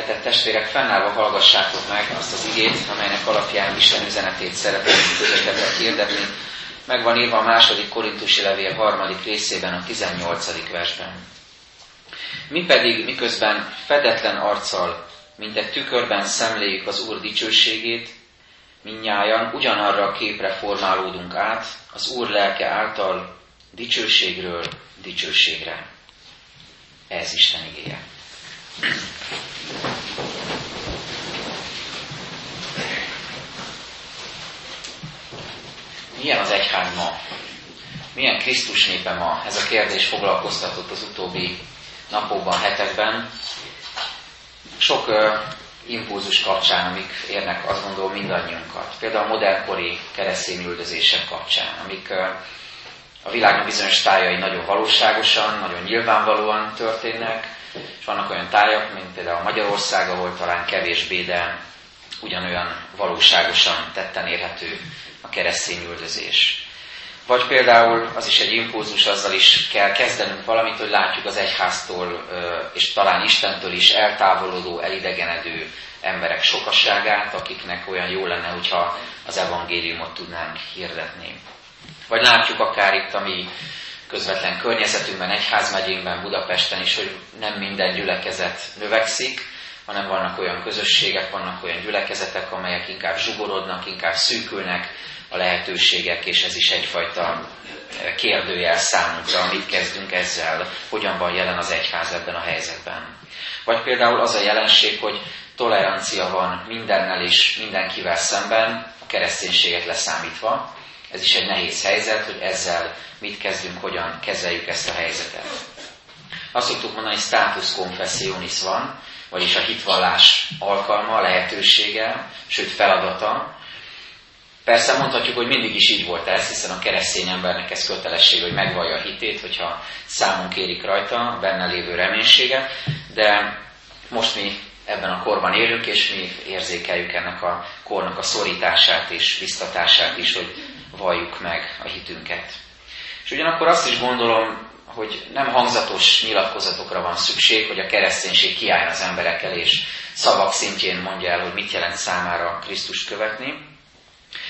Szeretett testvérek, fennállva hallgassátok meg azt az igét, amelynek alapján Isten üzenetét szeretném közöttetek hirdetni. Meg van írva a második korintusi levél harmadik részében, a 18. versben. Mi pedig, miközben fedetlen arccal, mint egy tükörben szemléljük az Úr dicsőségét, minnyájan ugyanarra a képre formálódunk át, az Úr lelke által dicsőségről dicsőségre. Ez Isten igéje. Milyen az egyház ma? Milyen Krisztus népe ma? Ez a kérdés foglalkoztatott az utóbbi napokban, hetekben. Sok uh, impulzus kapcsán, amik érnek azt gondolom mindannyiunkat. Például a modernkori keresztény üldözések kapcsán, amik uh, a világnak bizonyos tájai nagyon valóságosan, nagyon nyilvánvalóan történnek, és vannak olyan tájak, mint például Magyarország, ahol talán kevésbé, de ugyanolyan valóságosan tetten érhető a keresztény üldözés. Vagy például az is egy impulzus, azzal is kell kezdenünk valamit, hogy látjuk az egyháztól és talán Istentől is eltávolodó, elidegenedő emberek sokaságát, akiknek olyan jó lenne, hogyha az evangéliumot tudnánk hirdetni. Vagy látjuk akár itt a mi közvetlen környezetünkben, egyházmegyénkben, Budapesten is, hogy nem minden gyülekezet növekszik, hanem vannak olyan közösségek, vannak olyan gyülekezetek, amelyek inkább zsugorodnak, inkább szűkülnek a lehetőségek, és ez is egyfajta kérdőjel számunkra, mit kezdünk ezzel, hogyan van jelen az egyház ebben a helyzetben. Vagy például az a jelenség, hogy tolerancia van mindennel és mindenkivel szemben, a kereszténységet leszámítva, ez is egy nehéz helyzet, hogy ezzel mit kezdünk, hogyan kezeljük ezt a helyzetet. Azt szoktuk mondani, hogy status confessionis van, vagyis a hitvallás alkalma, lehetősége, sőt feladata. Persze mondhatjuk, hogy mindig is így volt ez, hiszen a keresztény embernek ez kötelesség, hogy megvallja a hitét, hogyha számon kérik rajta benne lévő reménységet, de most mi ebben a korban élünk, és mi érzékeljük ennek a kornak a szorítását és biztatását is, hogy valljuk meg a hitünket. És ugyanakkor azt is gondolom, hogy nem hangzatos nyilatkozatokra van szükség, hogy a kereszténység kiálljon az emberekkel, és szavak szintjén mondja el, hogy mit jelent számára Krisztust követni.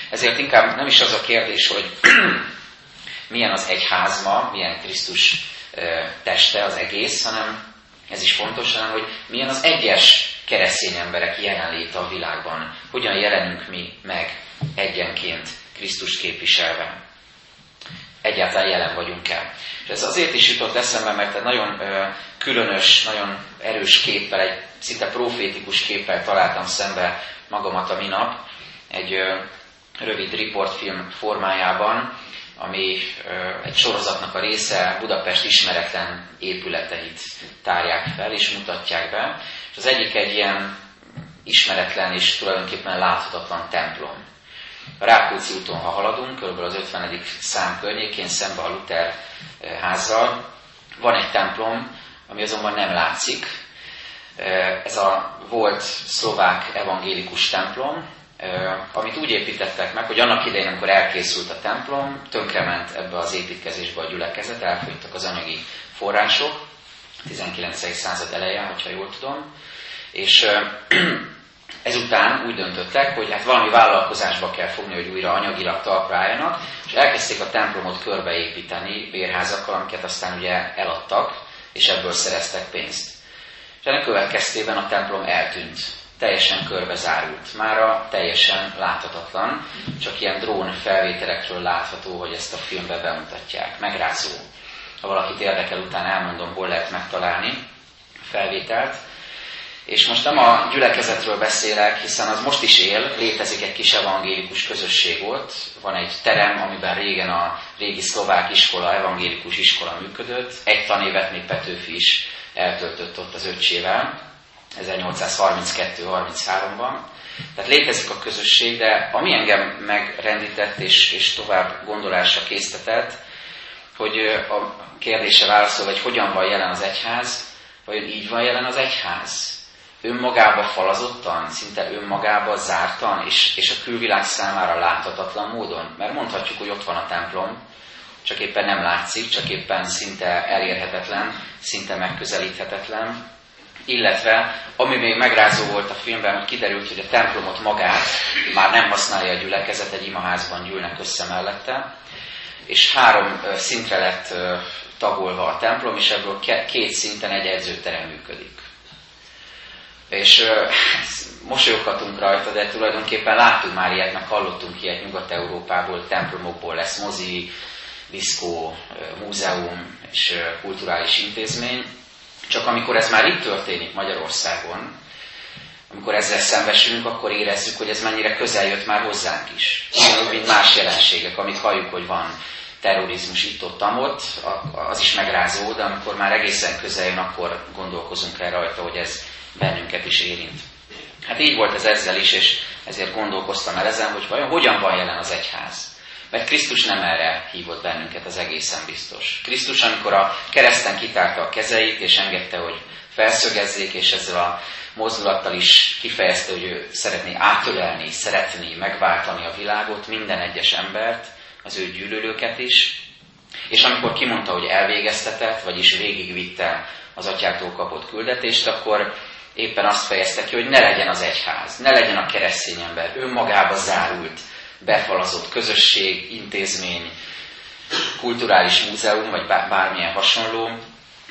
Ezért inkább nem is az a kérdés, hogy milyen az egyház ma, milyen Krisztus teste az egész, hanem ez is fontos, hanem hogy milyen az egyes keresztény emberek jelenléte a világban, hogyan jelenünk mi meg egyenként Krisztus képviselve. Egyáltalán jelen vagyunk el. És ez azért is jutott eszembe, mert egy nagyon különös, nagyon erős képpel, egy szinte profétikus képpel találtam szembe magamat a minap, egy rövid riportfilm formájában, ami egy sorozatnak a része Budapest ismeretlen épületeit tárják fel és mutatják be. És az egyik egy ilyen ismeretlen és tulajdonképpen láthatatlan templom. A Rákóczi úton, ha haladunk, kb. az 50. szám környékén, szembe a Luther eh, házzal, van egy templom, ami azonban nem látszik. Eh, ez a volt szlovák evangélikus templom, eh, amit úgy építettek meg, hogy annak idején, amikor elkészült a templom, tönkrement ebbe az építkezésbe a gyülekezet, elfogytak az anyagi források, 19. század elején, hogyha jól tudom, és Ezután úgy döntöttek, hogy hát valami vállalkozásba kell fogni, hogy újra anyagilag talpra álljanak, és elkezdték a templomot körbeépíteni bérházakkal, amiket aztán ugye eladtak, és ebből szereztek pénzt. És ennek következtében a templom eltűnt, teljesen körbe zárult. Mára teljesen láthatatlan, csak ilyen drón felvételekről látható, hogy ezt a filmbe bemutatják. Megrázó. Ha valakit érdekel, utána elmondom, hol lehet megtalálni a felvételt. És most nem a gyülekezetről beszélek, hiszen az most is él, létezik egy kis evangélikus közösség ott, van egy terem, amiben régen a régi szlovák iskola, evangélikus iskola működött, egy tanévet még Petőfi is eltöltött ott az öccsével, 1832-33-ban. Tehát létezik a közösség, de ami engem megrendített és, és tovább gondolásra késztetett, hogy a kérdése válaszol, hogy hogyan van jelen az egyház, vajon így van jelen az egyház? Önmagába falazottan, szinte önmagába zártan, és, és a külvilág számára láthatatlan módon. Mert mondhatjuk, hogy ott van a templom, csak éppen nem látszik, csak éppen szinte elérhetetlen, szinte megközelíthetetlen. illetve ami még megrázó volt a filmben, hogy kiderült, hogy a templomot magát már nem használja a gyülekezet, egy imaházban gyűlnek össze mellette, és három szintre lett tagolva a templom, és ebből két szinten egy edzőterem működik. És mosolyoghatunk rajta, de tulajdonképpen láttunk már ilyet, meg hallottunk ilyet Nyugat-Európából, templomokból lesz mozi, diszkó, múzeum és kulturális intézmény. Csak amikor ez már itt történik Magyarországon, amikor ezzel szembesülünk, akkor érezzük, hogy ez mennyire közel jött már hozzánk is. Ugyanúgy, mint más jelenségek, amit halljuk, hogy van terrorizmus itt-ott, ott, az is megrázó, de amikor már egészen közel jön, akkor gondolkozunk el rajta, hogy ez bennünket is érint. Hát így volt ez ezzel is, és ezért gondolkoztam el ezen, hogy vajon hogyan van jelen az egyház. Mert Krisztus nem erre hívott bennünket, az egészen biztos. Krisztus, amikor a kereszten kitárta a kezeit, és engedte, hogy felszögezzék, és ezzel a mozdulattal is kifejezte, hogy ő szeretné átölelni, szeretné megváltani a világot, minden egyes embert, az ő gyűlölőket is, és amikor kimondta, hogy elvégeztetett, vagyis végigvitte az atyától kapott küldetést, akkor éppen azt fejezte ki, hogy ne legyen az egyház, ne legyen a keresztény ember önmagába zárult, befalazott közösség, intézmény, kulturális múzeum, vagy bármilyen hasonló,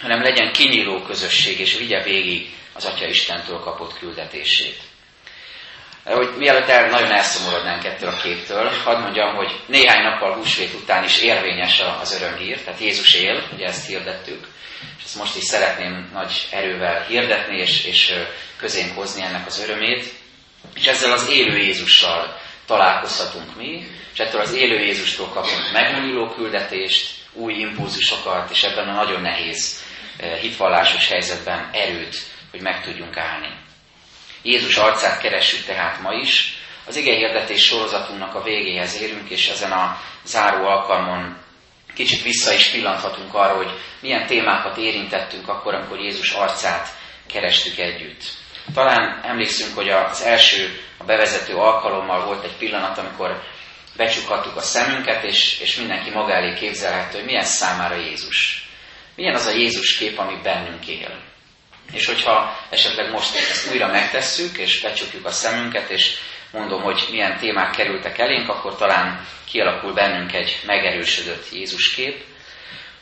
hanem legyen kinyíló közösség, és vigye végig az Atya Istentől kapott küldetését. Hogy mielőtt el, nagyon elszomorodnánk ettől a képtől, hadd mondjam, hogy néhány nappal húsvét után is érvényes az örömhír, tehát Jézus él, ugye ezt hirdettük, és ezt most is szeretném nagy erővel hirdetni, és, és közénk hozni ennek az örömét, és ezzel az élő Jézussal találkozhatunk mi, és ettől az élő Jézustól kapunk megújuló küldetést, új impulzusokat, és ebben a nagyon nehéz hitvallásos helyzetben erőt, hogy meg tudjunk állni. Jézus arcát keressük tehát ma is. Az ige hirdetés sorozatunknak a végéhez érünk, és ezen a záró alkalmon kicsit vissza is pillanthatunk arra, hogy milyen témákat érintettünk akkor, amikor Jézus arcát kerestük együtt. Talán emlékszünk, hogy az első, a bevezető alkalommal volt egy pillanat, amikor becsukhattuk a szemünket, és, és mindenki maga elé képzelhető, hogy milyen számára Jézus. Milyen az a Jézus kép, ami bennünk él. És hogyha esetleg most ezt újra megtesszük, és becsukjuk a szemünket, és mondom, hogy milyen témák kerültek elénk, akkor talán kialakul bennünk egy megerősödött Jézus kép.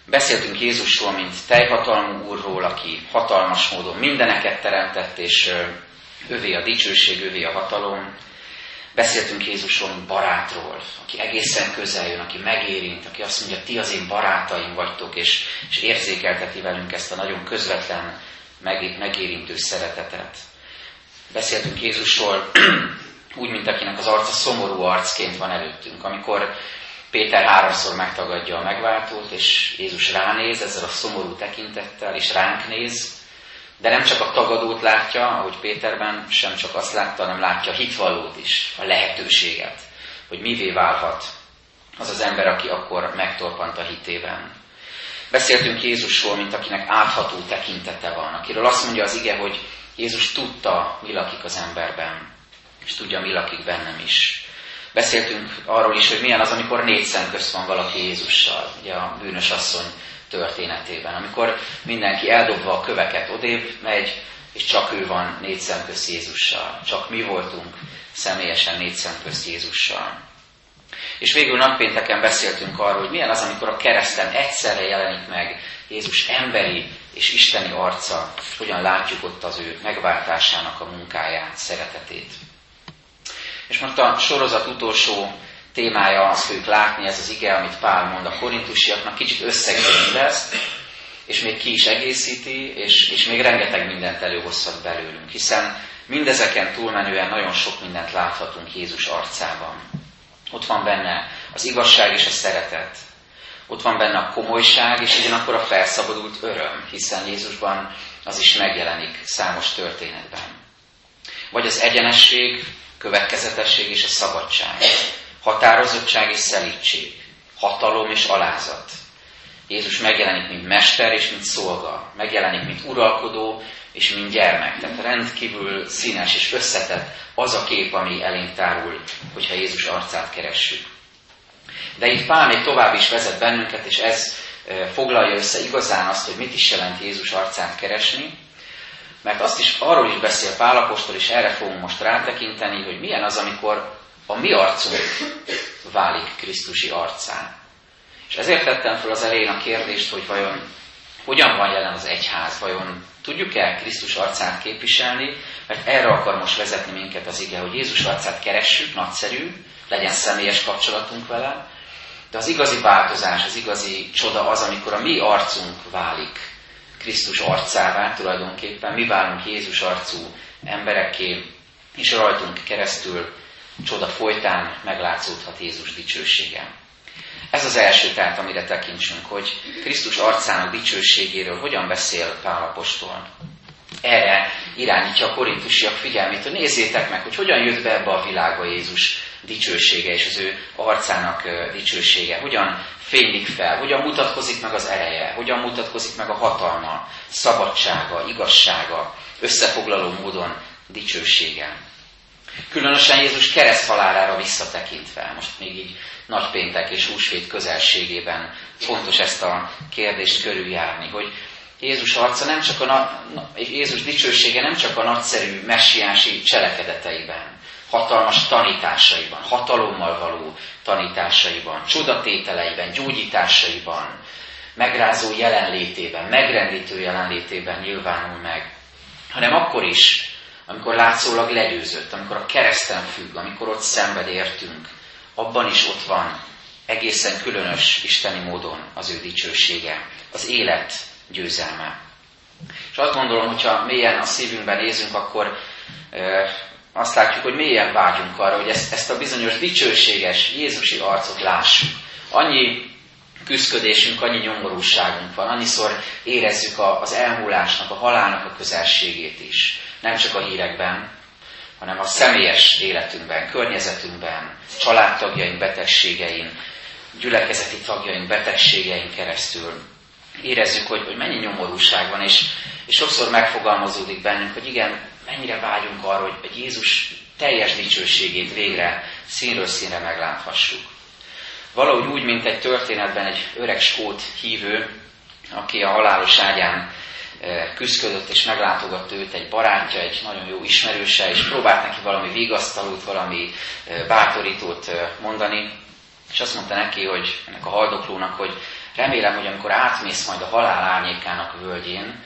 Beszéltünk Jézusról, mint teljhatalmú úrról, aki hatalmas módon mindeneket teremtett, és övé a dicsőség, övé a hatalom. Beszéltünk Jézusról, mint barátról, aki egészen közel jön, aki megérint, aki azt mondja, ti az én barátaim vagytok, és, és érzékelteti velünk ezt a nagyon közvetlen, megérintő szeretetet. Beszéltünk Jézusról úgy, mint akinek az arca szomorú arcként van előttünk. Amikor Péter háromszor megtagadja a megváltót, és Jézus ránéz ezzel a szomorú tekintettel, és ránk néz, de nem csak a tagadót látja, ahogy Péterben sem csak azt látta, hanem látja a hitvallót is, a lehetőséget, hogy mivé válhat az az ember, aki akkor megtorpant a hitében. Beszéltünk Jézusról, mint akinek átható tekintete van, akiről azt mondja az ige, hogy Jézus tudta, mi lakik az emberben, és tudja, mi lakik bennem is. Beszéltünk arról is, hogy milyen az, amikor négy szem közt van valaki Jézussal, ugye a bűnös asszony történetében, amikor mindenki eldobva a köveket odébb megy, és csak ő van négy szem közt Jézussal. Csak mi voltunk személyesen négy szem közt Jézussal. És végül nappénteken beszéltünk arról, hogy milyen az, amikor a kereszten egyszerre jelenik meg Jézus emberi és isteni arca, hogyan látjuk ott az ő megváltásának a munkáját, szeretetét. És most a sorozat utolsó témája azt fogjuk látni, ez az ige, amit Pál mond a korintusiaknak, kicsit összegzőni lesz, és még ki is egészíti, és, és még rengeteg mindent előhozhat belőlünk, hiszen mindezeken túlmenően nagyon sok mindent láthatunk Jézus arcában. Ott van benne az igazság és a szeretet. Ott van benne a komolyság, és ugyanakkor a felszabadult öröm, hiszen Jézusban az is megjelenik számos történetben. Vagy az egyenesség, következetesség és a szabadság, határozottság és szelítség, hatalom és alázat. Jézus megjelenik, mint mester és mint szolga, megjelenik, mint uralkodó és mint gyermek. Tehát rendkívül színes és összetett az a kép, ami elénk tárul, hogyha Jézus arcát keressük. De itt Pál még tovább is vezet bennünket, és ez foglalja össze igazán azt, hogy mit is jelent Jézus arcát keresni, Mert azt is, arról is beszél Pálapostól, és erre fogunk most rátekinteni, hogy milyen az, amikor a mi arcunk válik Krisztusi arcán. És ezért tettem fel az elején a kérdést, hogy vajon hogyan van jelen az egyház, vajon tudjuk-e Krisztus arcát képviselni, mert erre akar most vezetni minket az ige, hogy Jézus arcát keressük, nagyszerű, legyen személyes kapcsolatunk vele, de az igazi változás, az igazi csoda az, amikor a mi arcunk válik Krisztus arcává tulajdonképpen, mi válunk Jézus arcú emberekké, és rajtunk keresztül csoda folytán meglátszódhat Jézus dicsősége. Ez az első tehát, amire tekintsünk, hogy Krisztus arcának dicsőségéről hogyan beszél Pál apostol. Erre irányítja a korintusiak figyelmét, hogy nézzétek meg, hogy hogyan jött be ebbe a világba Jézus dicsősége és az ő arcának dicsősége, hogyan fénylik fel, hogyan mutatkozik meg az ereje, hogyan mutatkozik meg a hatalma, szabadsága, igazsága, összefoglaló módon dicsősége. Különösen Jézus kereszt halálára visszatekintve, most még így nagypéntek és húsvét közelségében fontos ezt a kérdést körüljárni, hogy Jézus arca nem csak a, na, Jézus dicsősége nem csak a nagyszerű messiási cselekedeteiben, hatalmas tanításaiban, hatalommal való tanításaiban, csodatételeiben, gyógyításaiban, megrázó jelenlétében, megrendítő jelenlétében nyilvánul meg, hanem akkor is, amikor látszólag legyőzött, amikor a kereszten függ, amikor ott szenved értünk, abban is ott van egészen különös isteni módon az ő dicsősége, az élet győzelme. És azt gondolom, hogyha mélyen a szívünkben nézünk, akkor azt látjuk, hogy mélyen vágyunk arra, hogy ezt, ezt a bizonyos dicsőséges Jézusi arcot lássuk. Annyi küzdködésünk, annyi nyomorúságunk van, annyiszor érezzük a, az elmúlásnak, a halálnak a közelségét is. Nem csak a hírekben, hanem a személyes életünkben, környezetünkben, családtagjaink betegségein, gyülekezeti tagjaink betegségein keresztül érezzük, hogy, hogy mennyi nyomorúság van, és, és sokszor megfogalmazódik bennünk, hogy igen, mennyire vágyunk arra, hogy, hogy Jézus teljes dicsőségét végre színről színre megláthassuk. Valahogy úgy, mint egy történetben egy öreg skót hívő, aki a halálos ágyán Eh, küzdött, és meglátogatta őt egy barátja, egy nagyon jó ismerőse, és próbált neki valami vigasztalót, valami eh, bátorítót eh, mondani, és azt mondta neki, hogy ennek a haldoklónak, hogy remélem, hogy amikor átmész majd a halál árnyékának völgyén,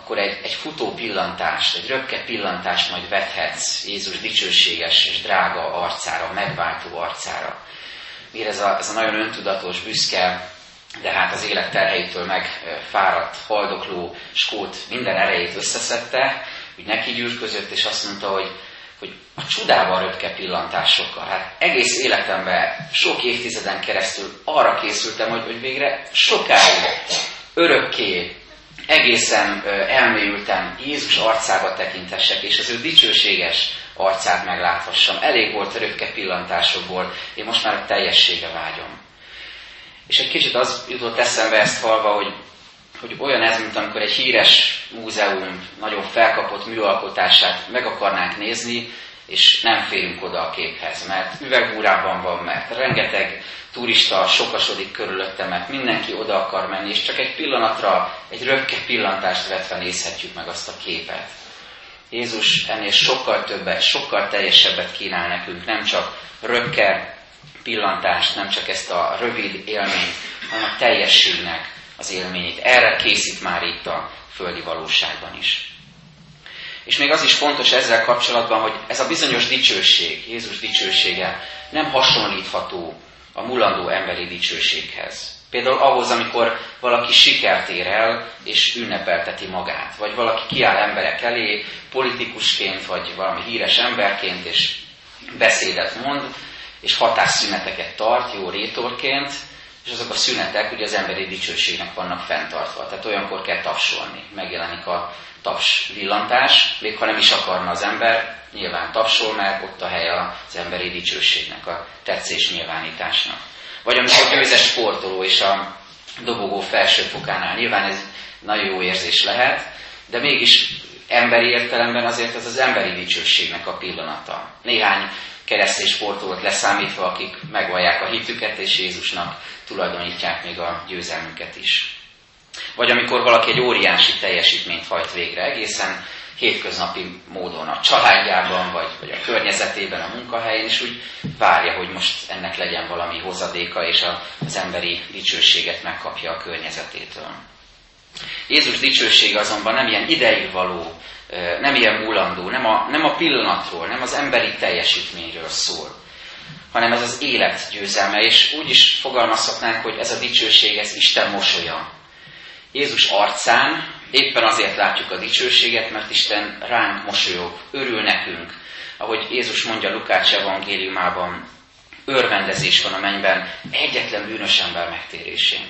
akkor egy, egy futó pillantást, egy röpke pillantást majd vethetsz Jézus dicsőséges és drága arcára, megváltó arcára. Miért ez a, ez a nagyon öntudatos, büszke de hát az élet terheitől megfáradt, haldokló skót minden erejét összeszedte, úgy neki gyűrközött, és azt mondta, hogy, hogy a csodával röpke pillantásokkal. Hát egész életemben, sok évtizeden keresztül arra készültem, hogy, hogy végre sokáig, örökké, egészen elmélyültem Jézus arcába tekintessek, és az ő dicsőséges arcát megláthassam. Elég volt a röpke pillantásokból, én most már a teljessége vágyom. És egy kicsit az jutott eszembe ezt hallva, hogy, hogy olyan ez, mint amikor egy híres múzeum nagyon felkapott műalkotását meg akarnánk nézni, és nem férünk oda a képhez, mert üvegbúrában van, mert rengeteg turista sokasodik körülötte, mert mindenki oda akar menni, és csak egy pillanatra, egy röpke pillantást vetve nézhetjük meg azt a képet. Jézus ennél sokkal többet, sokkal teljesebbet kínál nekünk, nem csak röpke pillantást, nem csak ezt a rövid élményt, hanem a teljességnek az élményét. Erre készít már itt a földi valóságban is. És még az is fontos ezzel kapcsolatban, hogy ez a bizonyos dicsőség, Jézus dicsősége nem hasonlítható a mulandó emberi dicsőséghez. Például ahhoz, amikor valaki sikert ér el, és ünnepelteti magát, vagy valaki kiáll emberek elé, politikusként, vagy valami híres emberként, és beszédet mond, és hatásszüneteket tart jó rétorként, és azok a szünetek ugye az emberi dicsőségnek vannak fenntartva. Tehát olyankor kell tapsolni. Megjelenik a taps villantás, még ha nem is akarna az ember, nyilván tapsol, mert ott a hely az emberi dicsőségnek, a tetszés nyilvánításnak. Vagy amikor győzes sportoló és a dobogó felső fokánál. Nyilván ez nagyon jó érzés lehet, de mégis emberi értelemben azért ez az emberi dicsőségnek a pillanata. Néhány keresztény sportolót leszámítva, akik megvallják a hitüket, és Jézusnak tulajdonítják még a győzelmüket is. Vagy amikor valaki egy óriási teljesítményt hajt végre, egészen hétköznapi módon a családjában, vagy, vagy a környezetében, a munkahelyén, és úgy várja, hogy most ennek legyen valami hozadéka, és az emberi dicsőséget megkapja a környezetétől. Jézus dicsősége azonban nem ilyen ideigvaló, nem ilyen múlandó, nem a, nem a pillanatról, nem az emberi teljesítményről szól, hanem ez az élet győzelme, és úgy is fogalmazhatnánk, hogy ez a dicsőség, ez Isten mosolya. Jézus arcán éppen azért látjuk a dicsőséget, mert Isten ránk mosolyog, örül nekünk. Ahogy Jézus mondja Lukács evangéliumában, örvendezés van a mennyben egyetlen bűnös ember megtérésén.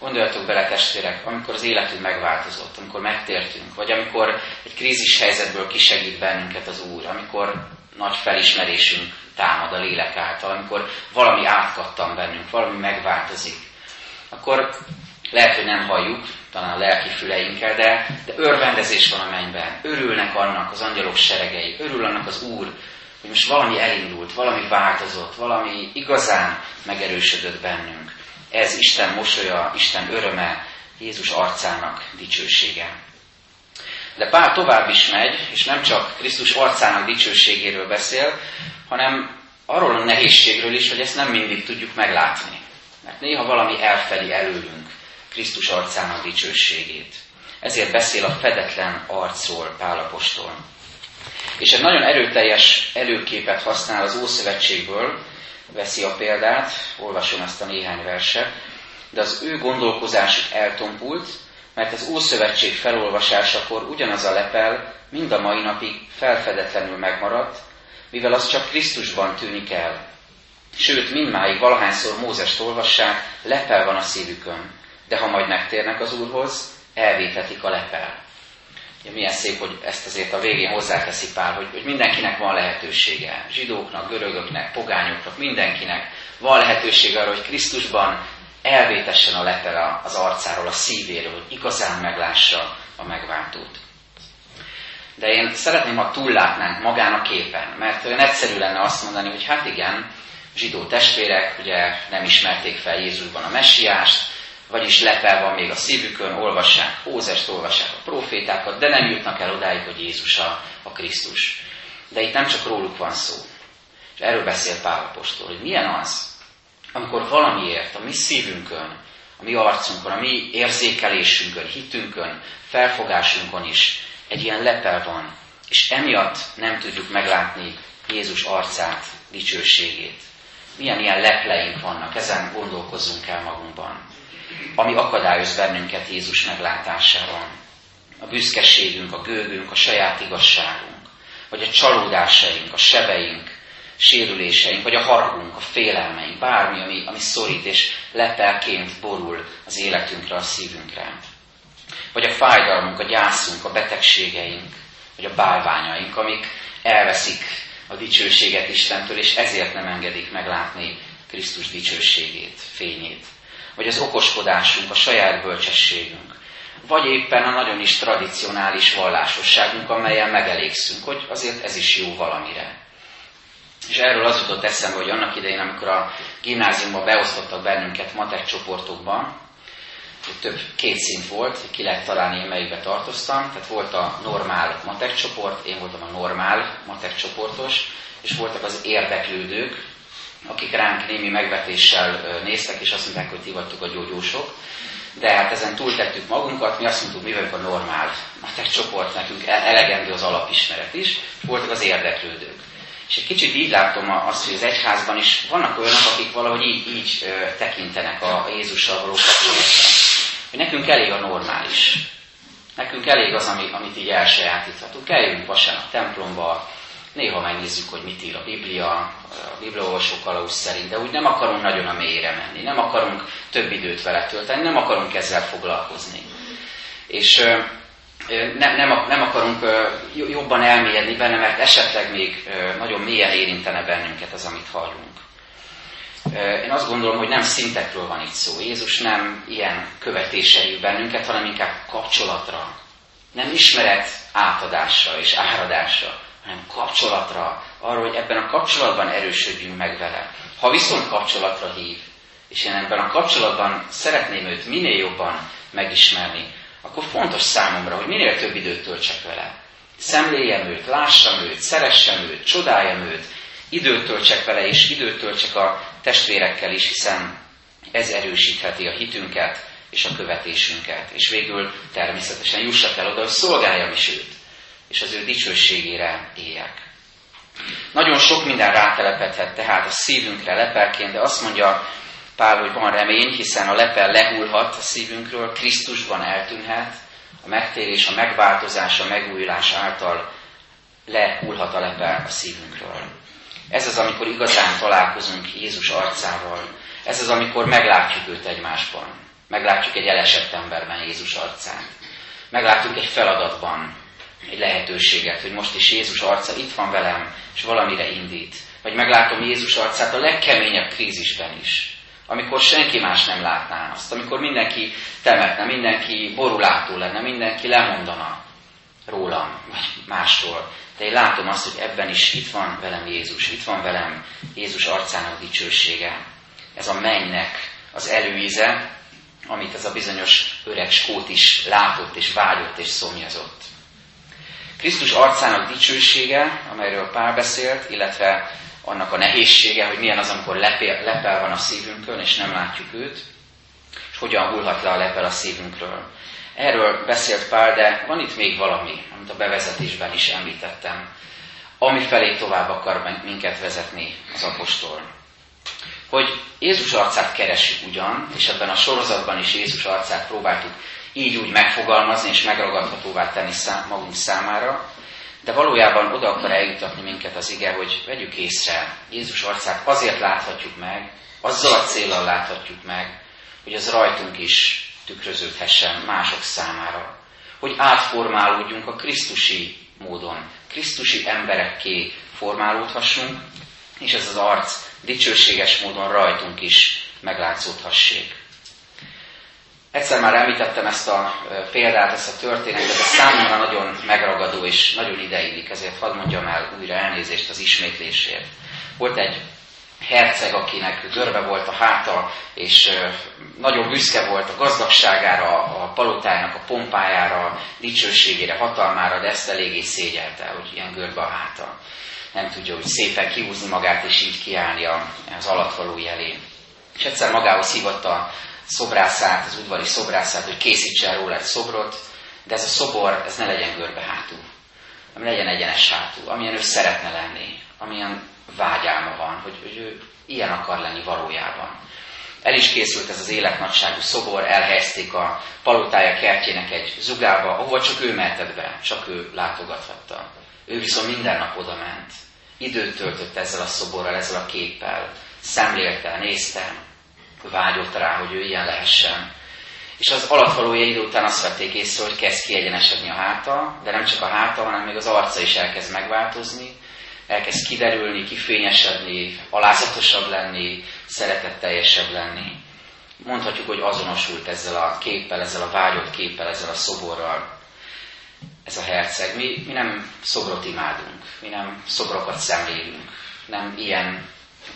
Gondoljatok bele, testvérek, amikor az életünk megváltozott, amikor megtértünk, vagy amikor egy krízis helyzetből kisegít bennünket az Úr, amikor nagy felismerésünk támad a lélek által, amikor valami átkattam bennünk, valami megváltozik, akkor lehet, hogy nem halljuk, talán a lelki füleinkkel, de, de örvendezés van a mennyben. Örülnek annak az angyalok seregei, örül annak az Úr, hogy most valami elindult, valami változott, valami igazán megerősödött bennünk. Ez Isten mosolya, Isten öröme, Jézus arcának dicsősége. De Pál tovább is megy, és nem csak Krisztus arcának dicsőségéről beszél, hanem arról a nehézségről is, hogy ezt nem mindig tudjuk meglátni. Mert néha valami elfedi előlünk Krisztus arcának dicsőségét. Ezért beszél a fedetlen arcról Pálapostól. És egy nagyon erőteljes előképet használ az Ószövetségből, veszi a példát, olvasom ezt a néhány verset, de az ő gondolkozásuk eltompult, mert az Ószövetség felolvasásakor ugyanaz a lepel mind a mai napig felfedetlenül megmaradt, mivel az csak Krisztusban tűnik el. Sőt, mindmáig valahányszor Mózest olvassák, lepel van a szívükön, de ha majd megtérnek az Úrhoz, elvétetik a lepel. Ja, milyen szép, hogy ezt azért a végén hozzáteszi Pál, hogy, hogy mindenkinek van lehetősége. Zsidóknak, görögöknek, pogányoknak, mindenkinek van lehetősége arra, hogy Krisztusban elvétessen a lepel az arcáról, a szívéről, hogy igazán meglássa a megváltót. De én szeretném, ha túllátnánk magán a képen, mert olyan egyszerű lenne azt mondani, hogy hát igen, zsidó testvérek ugye nem ismerték fel Jézusban a messiást, vagyis lepel van még a szívükön, olvassák Hózest, olvassák a profétákat, de nem jutnak el odáig, hogy Jézus a, a Krisztus. De itt nem csak róluk van szó. És erről beszél Pál Apostol, hogy milyen az, amikor valamiért a mi szívünkön, a mi arcunkon, a mi érzékelésünkön, hitünkön, felfogásunkon is egy ilyen lepel van, és emiatt nem tudjuk meglátni Jézus arcát, dicsőségét. Milyen ilyen lepleink vannak, ezen gondolkozzunk el magunkban ami akadályoz bennünket Jézus meglátásában. A büszkeségünk, a gőgünk, a saját igazságunk, vagy a csalódásaink, a sebeink, sérüléseink, vagy a haragunk, a félelmeink, bármi, ami, ami szorít és lepelként borul az életünkre, a szívünkre. Vagy a fájdalmunk, a gyászunk, a betegségeink, vagy a bálványaink, amik elveszik a dicsőséget Istentől, és ezért nem engedik meglátni Krisztus dicsőségét, fényét vagy az okoskodásunk, a saját bölcsességünk, vagy éppen a nagyon is tradicionális vallásosságunk, amelyen megelégszünk, hogy azért ez is jó valamire. És erről az jutott eszembe, hogy annak idején, amikor a gimnáziumban beosztottak bennünket matek csoportokban, több két szint volt, ki lehet találni, én melyikbe tartoztam, tehát volt a normál matek csoport, én voltam a normál matek csoportos, és voltak az érdeklődők, akik ránk némi megvetéssel néztek, és azt mondták, hogy ti vagytok a gyógyósok. De hát ezen túltettük magunkat, mi azt mondtuk, mi vagyunk a normál matek csoport, nekünk e- elegendő az alapismeret is, és voltak az érdeklődők. És egy kicsit így látom azt, hogy az egyházban is vannak olyanok, akik valahogy így, így tekintenek a Jézussal való kapcsolatra. Hogy nekünk elég a normális. Nekünk elég az, ami, amit így elsajátíthatunk. Eljövünk vasárnap templomba, Néha megnézzük, hogy mit ír a Biblia, a bibliaolvasó kalauz szerint, de úgy nem akarunk nagyon a mélyre menni, nem akarunk több időt vele tölteni, nem akarunk ezzel foglalkozni. És nem, nem, nem akarunk jobban elmélyedni benne, mert esetleg még nagyon mélyen érintene bennünket az, amit hallunk. Én azt gondolom, hogy nem szintekről van itt szó. Jézus nem ilyen követései bennünket, hanem inkább kapcsolatra. Nem ismeret átadásra és áradásra, hanem kapcsolatra, arra, hogy ebben a kapcsolatban erősödjünk meg vele. Ha viszont kapcsolatra hív, és én ebben a kapcsolatban szeretném őt minél jobban megismerni, akkor fontos számomra, hogy minél több időt töltsek vele. Szemléljem őt, lássam őt, szeressem őt, csodáljam őt, időt töltsek vele, és időt töltsek a testvérekkel is, hiszen ez erősítheti a hitünket és a követésünket. És végül természetesen jussak el oda, hogy szolgáljam is őt, és az ő dicsőségére éljek. Nagyon sok minden rátelepedhet tehát a szívünkre lepelként, de azt mondja Pál, hogy van remény, hiszen a lepel lehullhat a szívünkről, Krisztusban eltűnhet, a megtérés, a megváltozás, a megújulás által lehullhat a lepel a szívünkről. Ez az, amikor igazán találkozunk Jézus arcával. Ez az, amikor meglátjuk őt egymásban. Meglátjuk egy elesett emberben Jézus arcát. Meglátjuk egy feladatban egy lehetőséget, hogy most is Jézus arca itt van velem, és valamire indít. Vagy meglátom Jézus arcát a legkeményebb krízisben is amikor senki más nem látná azt, amikor mindenki temetne, mindenki borulátó lenne, mindenki lemondana rólam, vagy másról. De én látom azt, hogy ebben is itt van velem Jézus, itt van velem Jézus arcának dicsősége. Ez a mennynek az előíze, amit ez a bizonyos öreg skót is látott, és vágyott, és szomjazott. Krisztus arcának dicsősége, amelyről Pál beszélt, illetve annak a nehézsége, hogy milyen az, amikor lepel, lepel van a szívünkön, és nem látjuk őt, és hogyan hullhat le a lepel a szívünkről. Erről beszélt Pál, de van itt még valami, amit a bevezetésben is említettem, ami felé tovább akar minket vezetni az apostol. Hogy Jézus arcát keresünk ugyan, és ebben a sorozatban is Jézus arcát próbáltuk így úgy megfogalmazni és megragadhatóvá tenni szám, magunk számára, de valójában oda akar eljutatni minket az ige, hogy vegyük észre, Jézus arcát azért láthatjuk meg, azzal a célral láthatjuk meg, hogy az rajtunk is tükröződhessen mások számára. Hogy átformálódjunk a Krisztusi módon, Krisztusi emberekké formálódhassunk, és ez az arc dicsőséges módon rajtunk is meglátszódhassék. Egyszer már említettem ezt a példát, ezt a történetet, de számomra nagyon megragadó és nagyon ideillik, ezért hadd mondjam el újra elnézést az ismétlésért. Volt egy herceg, akinek görbe volt a háta, és nagyon büszke volt a gazdagságára, a palotájának a pompájára, dicsőségére, hatalmára, de ezt eléggé szégyelte, hogy ilyen görbe a háta. Nem tudja, hogy szépen kihúzni magát, és így kiállni az alatvaló jelé. És egyszer magához hívatta szobrászát, az udvari szobrászát, hogy készítsen róla egy szobrot, de ez a szobor, ez ne legyen görbe hátú, hanem legyen egyenes hátú, amilyen ő szeretne lenni, amilyen vágyálma van, hogy, hogy ő ilyen akar lenni valójában. El is készült ez az életnagyságú szobor, elhelyezték a palotája kertjének egy zugába, ahova csak ő mehetett be, csak ő látogathatta. Ő viszont minden nap oda ment. Időt töltött ezzel a szoborral, ezzel a képpel, szemlélte, nézte, vágyott rá, hogy ő ilyen lehessen. És az alatvalója idő után azt vették észre, hogy kezd kiegyenesedni a háta, de nem csak a háta, hanem még az arca is elkezd megváltozni, elkezd kiderülni, kifényesedni, alázatosabb lenni, szeretetteljesebb lenni. Mondhatjuk, hogy azonosult ezzel a képpel, ezzel a vágyott képpel, ezzel a szoborral. Ez a herceg. Mi, mi nem szobrot imádunk, mi nem szobrokat szemlélünk, nem ilyen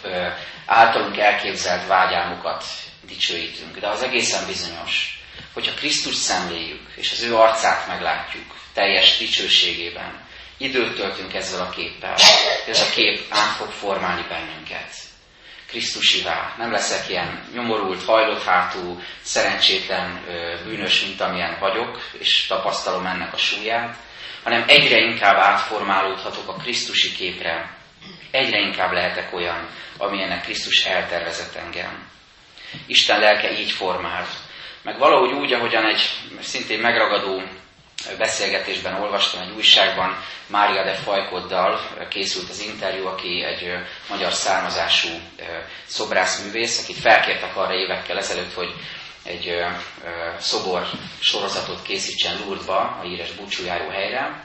ö, általunk elképzelt vágyálmukat dicsőítünk. De az egészen bizonyos, hogyha Krisztus szemléljük, és az ő arcát meglátjuk teljes dicsőségében, időt töltünk ezzel a képpel, ez a kép át fog formálni bennünket. Krisztusivá. Nem leszek ilyen nyomorult, hajlott hátú, szerencsétlen bűnös, mint amilyen vagyok, és tapasztalom ennek a súlyát, hanem egyre inkább átformálódhatok a Krisztusi képre, egyre inkább lehetek olyan, amilyennek Krisztus eltervezett engem. Isten lelke így formál. Meg valahogy úgy, ahogyan egy szintén megragadó beszélgetésben olvastam egy újságban, Mária de Fajkoddal készült az interjú, aki egy magyar származású szobrászművész, akit felkértek arra évekkel ezelőtt, hogy egy szobor sorozatot készítsen Lourdesba, a híres búcsújáró helyre,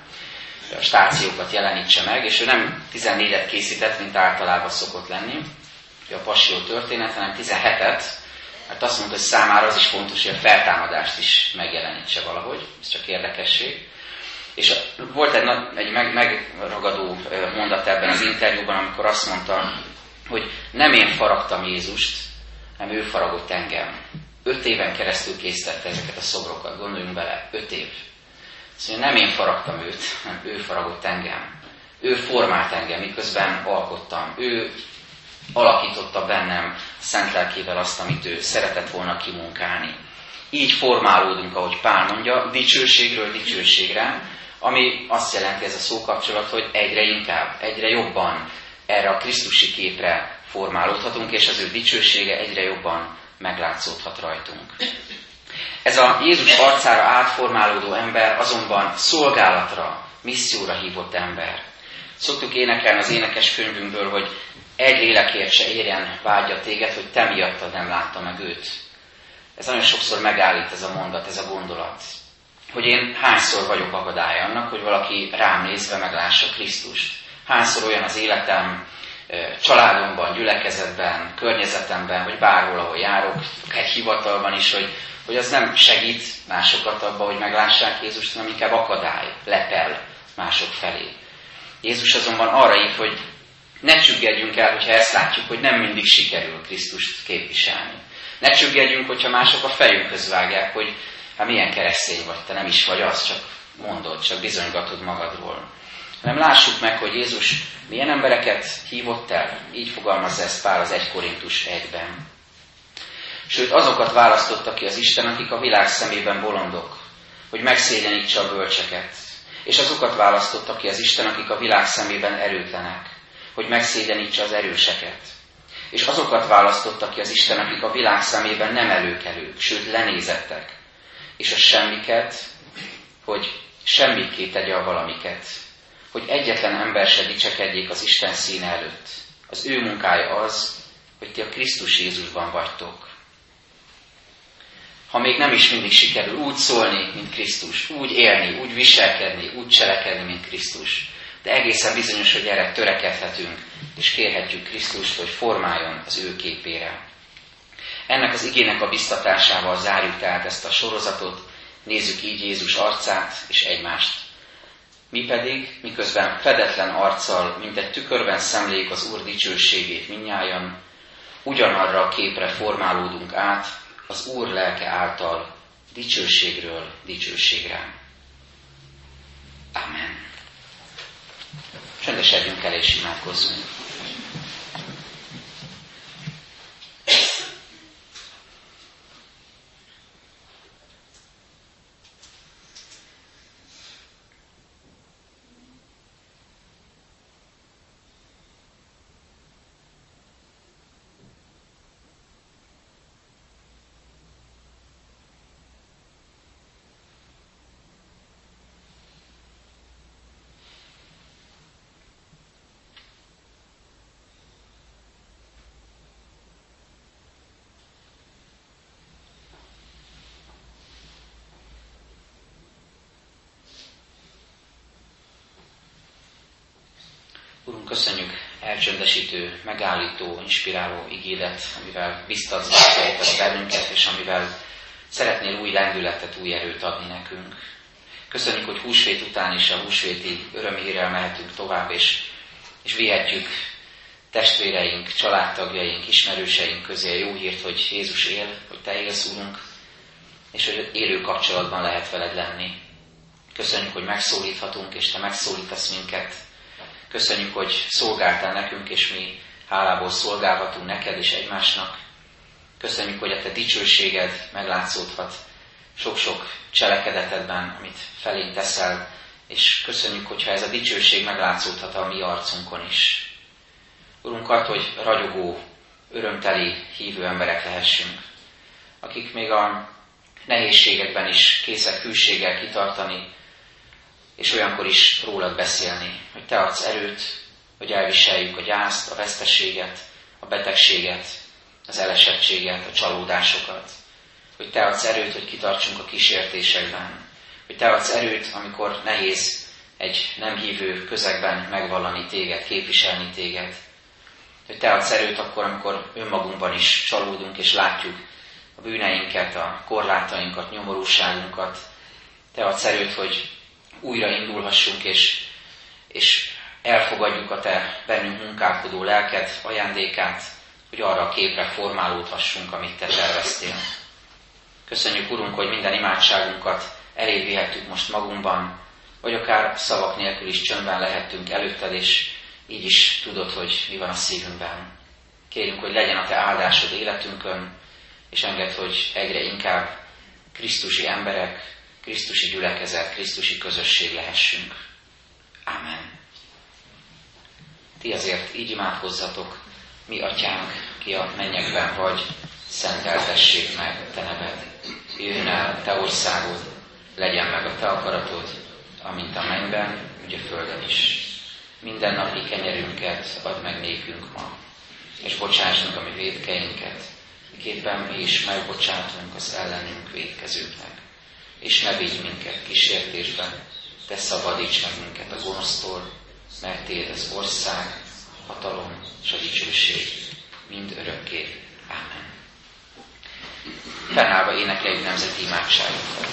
stációkat jelenítse meg, és ő nem 14-et készített, mint általában szokott lenni, a passió történet, hanem 17-et, mert azt mondta, hogy számára az is fontos, hogy a feltámadást is megjelenítse valahogy, ez csak érdekesség. És volt egy, egy meg, megragadó mondat ebben az interjúban, amikor azt mondta, hogy nem én faragtam Jézust, hanem ő faragott engem. Öt éven keresztül készítette ezeket a szobrokat, gondoljunk bele, öt év. Mondja, nem én faragtam őt, hanem ő faragott engem. Ő formált engem, miközben alkottam. Ő alakította bennem szent lelkével azt, amit ő szeretett volna kimunkálni. Így formálódunk, ahogy Pál mondja, dicsőségről dicsőségre, ami azt jelenti ez a szókapcsolat, hogy egyre inkább, egyre jobban erre a Krisztusi képre formálódhatunk, és az ő dicsősége egyre jobban meglátszódhat rajtunk. Ez a Jézus arcára átformálódó ember azonban szolgálatra, misszióra hívott ember. Szoktuk énekelni az énekes könyvünkből, hogy egy lélekért se érjen vágya téged, hogy te miattad nem látta meg őt. Ez nagyon sokszor megállít ez a mondat, ez a gondolat. Hogy én hányszor vagyok akadály annak, hogy valaki rám nézve meglássa Krisztust. Hányszor olyan az életem, családomban, gyülekezetben, környezetemben, vagy bárhol, ahol járok, egy hivatalban is, hogy, hogy az nem segít másokat abba, hogy meglássák Jézust, hanem inkább akadály, lepel mások felé. Jézus azonban arra ír, hogy ne csüggedjünk el, hogyha ezt látjuk, hogy nem mindig sikerül Krisztust képviselni. Ne csüggedjünk, hogyha mások a fejünkhöz vágják, hogy hát milyen keresztény vagy, te nem is vagy az, csak mondod, csak bizonygatod magadról. Hanem lássuk meg, hogy Jézus milyen embereket hívott el, így fogalmazza ezt Pál az 1 Korintus 1-ben. Sőt, azokat választotta ki az Isten, akik a világ szemében bolondok, hogy megszégyenítse a bölcseket. És azokat választotta ki az Isten, akik a világ szemében erőtlenek, hogy megszégyenítse az erőseket. És azokat választotta ki az Isten, akik a világ szemében nem előkelők, sőt lenézettek. És a semmiket, hogy semmiké tegye a valamiket, hogy egyetlen ember se dicsekedjék az Isten színe előtt. Az ő munkája az, hogy ti a Krisztus Jézusban vagytok. Ha még nem is mindig sikerül úgy szólni, mint Krisztus, úgy élni, úgy viselkedni, úgy cselekedni, mint Krisztus, de egészen bizonyos, hogy erre törekedhetünk, és kérhetjük Krisztust, hogy formáljon az ő képére. Ennek az igének a biztatásával zárjuk tehát ezt a sorozatot, nézzük így Jézus arcát és egymást. Mi pedig, miközben fedetlen arccal, mint egy tükörben szemléljük az Úr dicsőségét minnyájan, ugyanarra a képre formálódunk át az Úr lelke által dicsőségről dicsőségre. Amen. Csendesedjünk el és imádkozzunk. Urunk, köszönjük elcsöndesítő, megállító, inspiráló igédet, amivel biztatsz bennünket, és amivel szeretnél új lendületet, új erőt adni nekünk. Köszönjük, hogy húsvét után is a húsvéti örömhírrel mehetünk tovább, és, és vihetjük testvéreink, családtagjaink, ismerőseink közé a jó hírt, hogy Jézus él, hogy Te élsz, Urunk, és hogy élő kapcsolatban lehet veled lenni. Köszönjük, hogy megszólíthatunk, és Te megszólítasz minket, Köszönjük, hogy szolgáltál nekünk, és mi hálából szolgálhatunk neked és egymásnak. Köszönjük, hogy a te dicsőséged meglátszódhat sok-sok cselekedetedben, amit felénk teszel, és köszönjük, hogyha ez a dicsőség meglátszódhat a mi arcunkon is. Urunk, ad, hogy ragyogó, örömteli, hívő emberek lehessünk, akik még a nehézségekben is készek hűséggel kitartani, és olyankor is rólad beszélni, hogy te adsz erőt, hogy elviseljük a gyászt, a veszteséget, a betegséget, az elesettséget, a csalódásokat, hogy te adsz erőt, hogy kitartsunk a kísértésekben, hogy te adsz erőt, amikor nehéz egy nem hívő közegben megvallani téged, képviselni téged, hogy te adsz erőt akkor, amikor önmagunkban is csalódunk, és látjuk a bűneinket, a korlátainkat, nyomorúságunkat. Te adsz erőt, hogy újra indulhassunk, és, és elfogadjuk a Te bennünk munkálkodó lelked ajándékát, hogy arra a képre formálódhassunk, amit Te terveztél. Köszönjük, Urunk, hogy minden imádságunkat elébb vihettük most magunkban, vagy akár szavak nélkül is csöndben lehettünk előtted, és így is tudod, hogy mi van a szívünkben. Kérünk, hogy legyen a Te áldásod életünkön, és enged, hogy egyre inkább Krisztusi emberek, Krisztusi gyülekezet, Krisztusi közösség lehessünk. Amen. Ti azért így imádkozzatok, mi atyánk, ki a mennyekben vagy, szenteltessék meg te neved. Jöjjön el te országod, legyen meg a te akaratod, amint a mennyben, úgy a földön is. Minden napi kenyerünket add meg nékünk ma, és bocsáss a mi védkeinket, miképpen mi is megbocsátunk az ellenünk védkezőknek. És ne vigy minket kísértésbe, te szabadíts meg minket a gonosztól, mert Téd az ország, hatalom és a dicsőség mind örökké. Ámen. Fennállva énekeljük nemzeti imádságunkat.